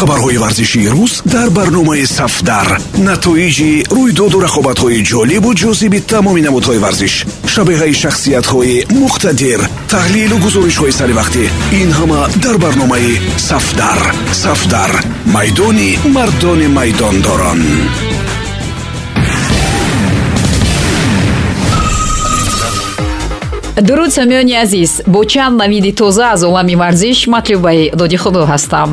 хабарҳои варзишии рӯз дар барномаи сафдар. Натоиҷи рӯйдоду рақобатҳои ҷолибу ҷозиби тамоми намудҳои варзиш шабеҳаи шахсиятҳои муқтадир таҳлилу гузоришҳои саривақтӣ ин ҳама дар барномаи сафдар. Сафдар майдони мардони майдондорон. Дуруд самиёни азиз бо чанд навиди тоза аз олами варзиш матлубаи додихудо ҳастам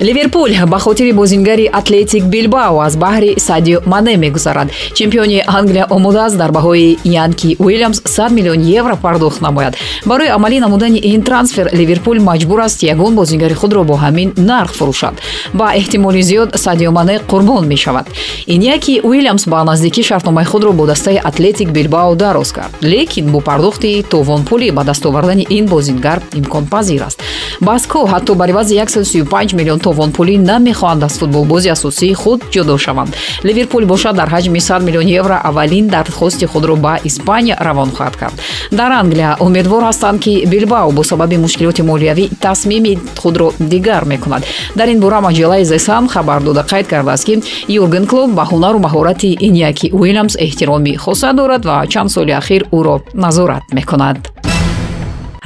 ливерпул ба хотири бозингари атлетик билбао аз баҳри садио мане мегузарад. Чемпиони англия омодааст дар баҳои янки уилямс 100 миллион евро пардохт намояд. Барои амалӣ намудани ин трансфер ливерпул маҷбур аст ягон бозингари худро бо ҳамин нарх фурӯшад. Ба эҳтимоли зиёд садио мане қурбон мешавад. Иньяки уилямс ба наздикӣ шартномаи худро бо дастаи атлетик билбао дароз кард. Лекин бо пардохти товонпулӣ ба дастовардани ин бозингар имконпазир аст баско ҳатто бар ивази 135 миллион товонпулӣ намехоҳанд аз футболбози асосии худ ҷудо шаванд. Ливерпул бошад дар ҳаҷми 100 миллион евро аввалин дардхости худро ба испания равон хоҳад кард. Дар англия умедвор ҳастанд ки билбао бо сабаби мушкилоти молиявӣ тасмими худро дигар мекунад. Дар ин бора маҷалаи зесан хабар дода қайд кардааст ки юрген клуб ба ҳунару маҳорати иньяки уилямс эҳтироми хоса дорад ва чанд соли ахир ӯро назорат мекунад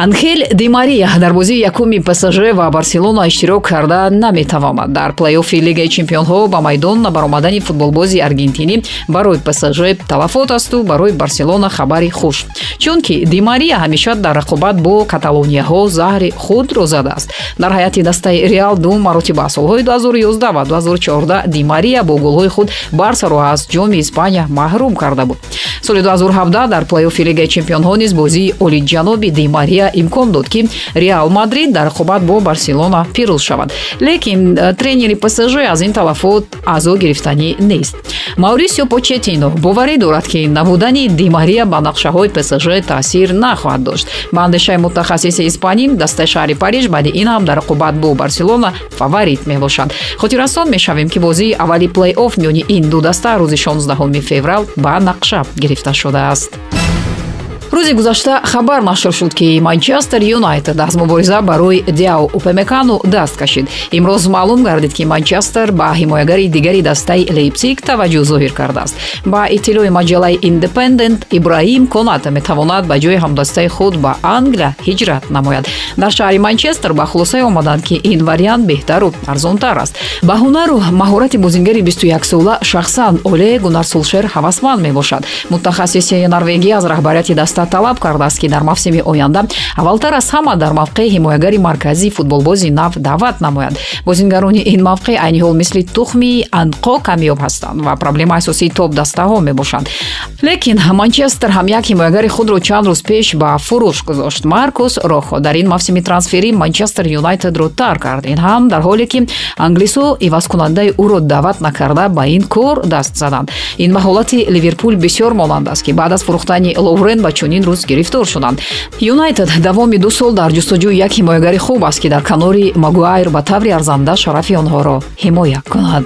анхел ди мария дар бозии якуми псж ва барселона иштирок карда наметавонад. Дар плейоффи лигаи чемпионҳо ба майдон баромадани футболбози аргентинӣ барои псж талафот асту барои барселона хабари хуш. Чунки ди мария ҳамеша дар рақобат бо каталонияҳо заҳри худро задааст дар ҳайати дастаи реал ду маротиба солҳои 2011 ва 2014 ди мария бо голҳои худ барсаро аз ҷоми испания маҳрум карда буд. Соли 2017 дар плейоффи лигаи чемпионҳо низ бозии олиҷаноби ди мария имкон дод ки реал мадрид дар рақобат бо барселона пирӯз шавад. Лекин э, тренери псж аз ин талафот аъзо гирифтанӣ нест. Маурисио почетино боварӣ дорад ки набудани ди мария ба нақшаҳои псж таъсир нахоҳад дошт. Ба андешаи мутахассиси испанӣ дастаи шаҳри париж баъди ин ҳам дар рақобат бо барселона фаворит мебошад. Хотиррасон мешавем ки бозии аввали плей-офф миёни ин ду даста рӯзи 16 феврал ба нақша гирифта шудааст рӯзи гузашта хабар нашр шуд ки манчестер юнайтед аз мубориза барои диао упемекану даст кашид. Имрӯз маълум гардид ки манчестер ба ҳимоягари дигари дастаи лейпсиг таваҷҷӯҳ зоҳир кардааст. Ба иттилои маҷалаи индепендент ибраҳим коната метавонад ба ҷои ҳамдастаи худ ба англия ҳиҷрат намояд. Дар шаҳри манчестер ба хулосае омаданд ки ин вариант беҳтару арзонтар аст. Ба ҳунару маҳорати бозингари 21сола шахсан оле гунар сулшер ҳавасманд мебошад. Мутахассиси норвегия аз раҳбарияти даста талаб кардааст ки дар мавсими оянда аввалтар аз ҳама дар мавқеи ҳимоягари марказии футболбози нав даъват намояд. Бозингарони ин мавқеъ айни ҳол мисли тухми анқо камёб ҳастанд ва проблемаи асосии топ дастаҳо мебошанд. Лекин манчестер ҳам як ҳимоягари худро чанд рӯз пеш ба фурӯш гузошт. Маркус рохо дар ин мавсими трансферӣ манчестер юнайтедро тарк кард. Ин ҳам дар ҳоле ки англисо ивазкунандаи ӯро даъват накарда ба ин кор даст заданд ин ба ҳолати ливерпул бисёр монанд аст ки баъд аз фурӯхтани ловрен ба чунин рӯз гирифтор шуданд. Юнайтед давоми ду сол дар ҷустуҷӯи як ҳимоягари хуб аст ки дар канори магуайр ба таври арзанда шарафи онҳоро ҳимоя кунад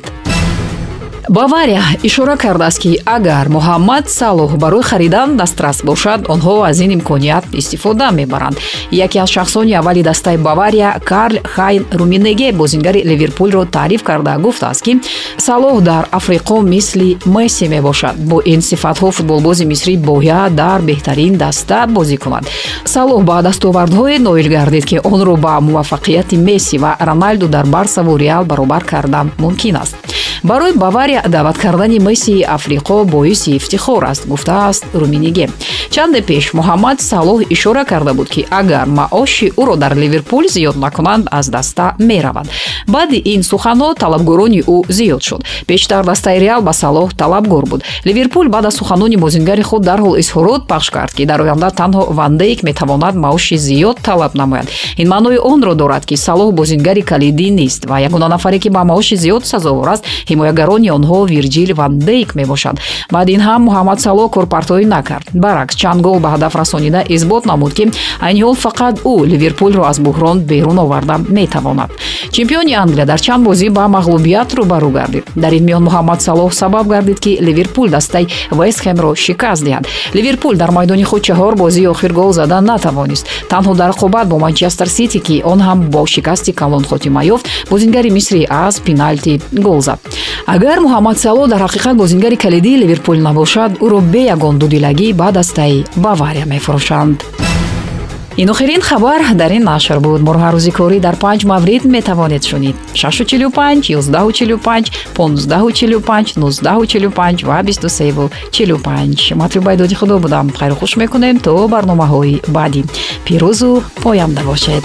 бавария ишора кардааст ки агар муҳаммад салоҳ барои харидан дастрас бошад онҳо аз ин имконият истифода мебаранд. Яке аз шахсони аввали дастаи бавария карл хайн руминеге бозингари ливерпулро таъриф карда гуфтааст ки салоҳ дар африқо мисли месси мебошад. Бо ин сифатҳо футболбози мисрӣ бояд дар беҳтарин даста бозӣ кунад. Салоҳ ба дастовардҳое ноил гардид ки онро ба муваффақияти месси ва роналду дар барсаву реал баробар кардан мумкин аст барои бавария даъват кардани мессии африқо боиси ифтихор аст гуфтааст руминиге. Чанде пеш муҳаммад салоҳ ишора карда буд ки агар маоши ӯро дар ливерпул зиёд накунанд аз даста меравад. Баъди ин суханҳо талабгорони ӯ зиёд шуд. Бештар дастаи реал ба салоҳ талабгор буд. Ливерпул баъд аз суханони бозингари худ дарҳол изҳорот пахш кард ки дар оянда танҳо вандейк метавонад маоши зиёд талаб намояд. Ин маънои онро дорад ки салоҳ бозингари калидӣ нест ва ягона нафаре ки ба маоши зиёд сазовор аст ҳимоягарони онҳо вирҷил ван дейк мебошад. Баъд ин ҳам муҳаммад сало корпартоӣ накард. Баръакс чанд гол ба ҳадаф расонида исбот намуд ки айни ҳол фақат ӯ ливерпулро аз буҳрон берун оварда метавонад. Чемпиони англия дар чанд бозӣ ба мағлубият рӯбарӯ гардид. Дар ин миён муҳаммад салоҳ сабаб гардид ки ливерпул дастаи вестхемро шикаст диҳад. Ливерпул дар майдони худ чаҳор бозии охир гол зада натавонист. Танҳо дар рақобат бо манчестер сити ки он ҳам бо шикасти калон хотима ёфт бозингари мисрӣ аз пеналти гол зад агар муҳаммад сало дар ҳақиқат бозингари калидии ливерпул набошад ӯро бе ягон дудилагӣ ба дастаи бавария мефурӯшанд. Ин охирин хабар дар ин нашр буд. Моро рӯзи корӣ дар панҷ маврид метавонед шунид. 645 145 1545 1945 ва 2345 матлубаи доди худо будам. Хайру хуш мекунем то барномаҳои баъдӣ пирӯзу поямда бошед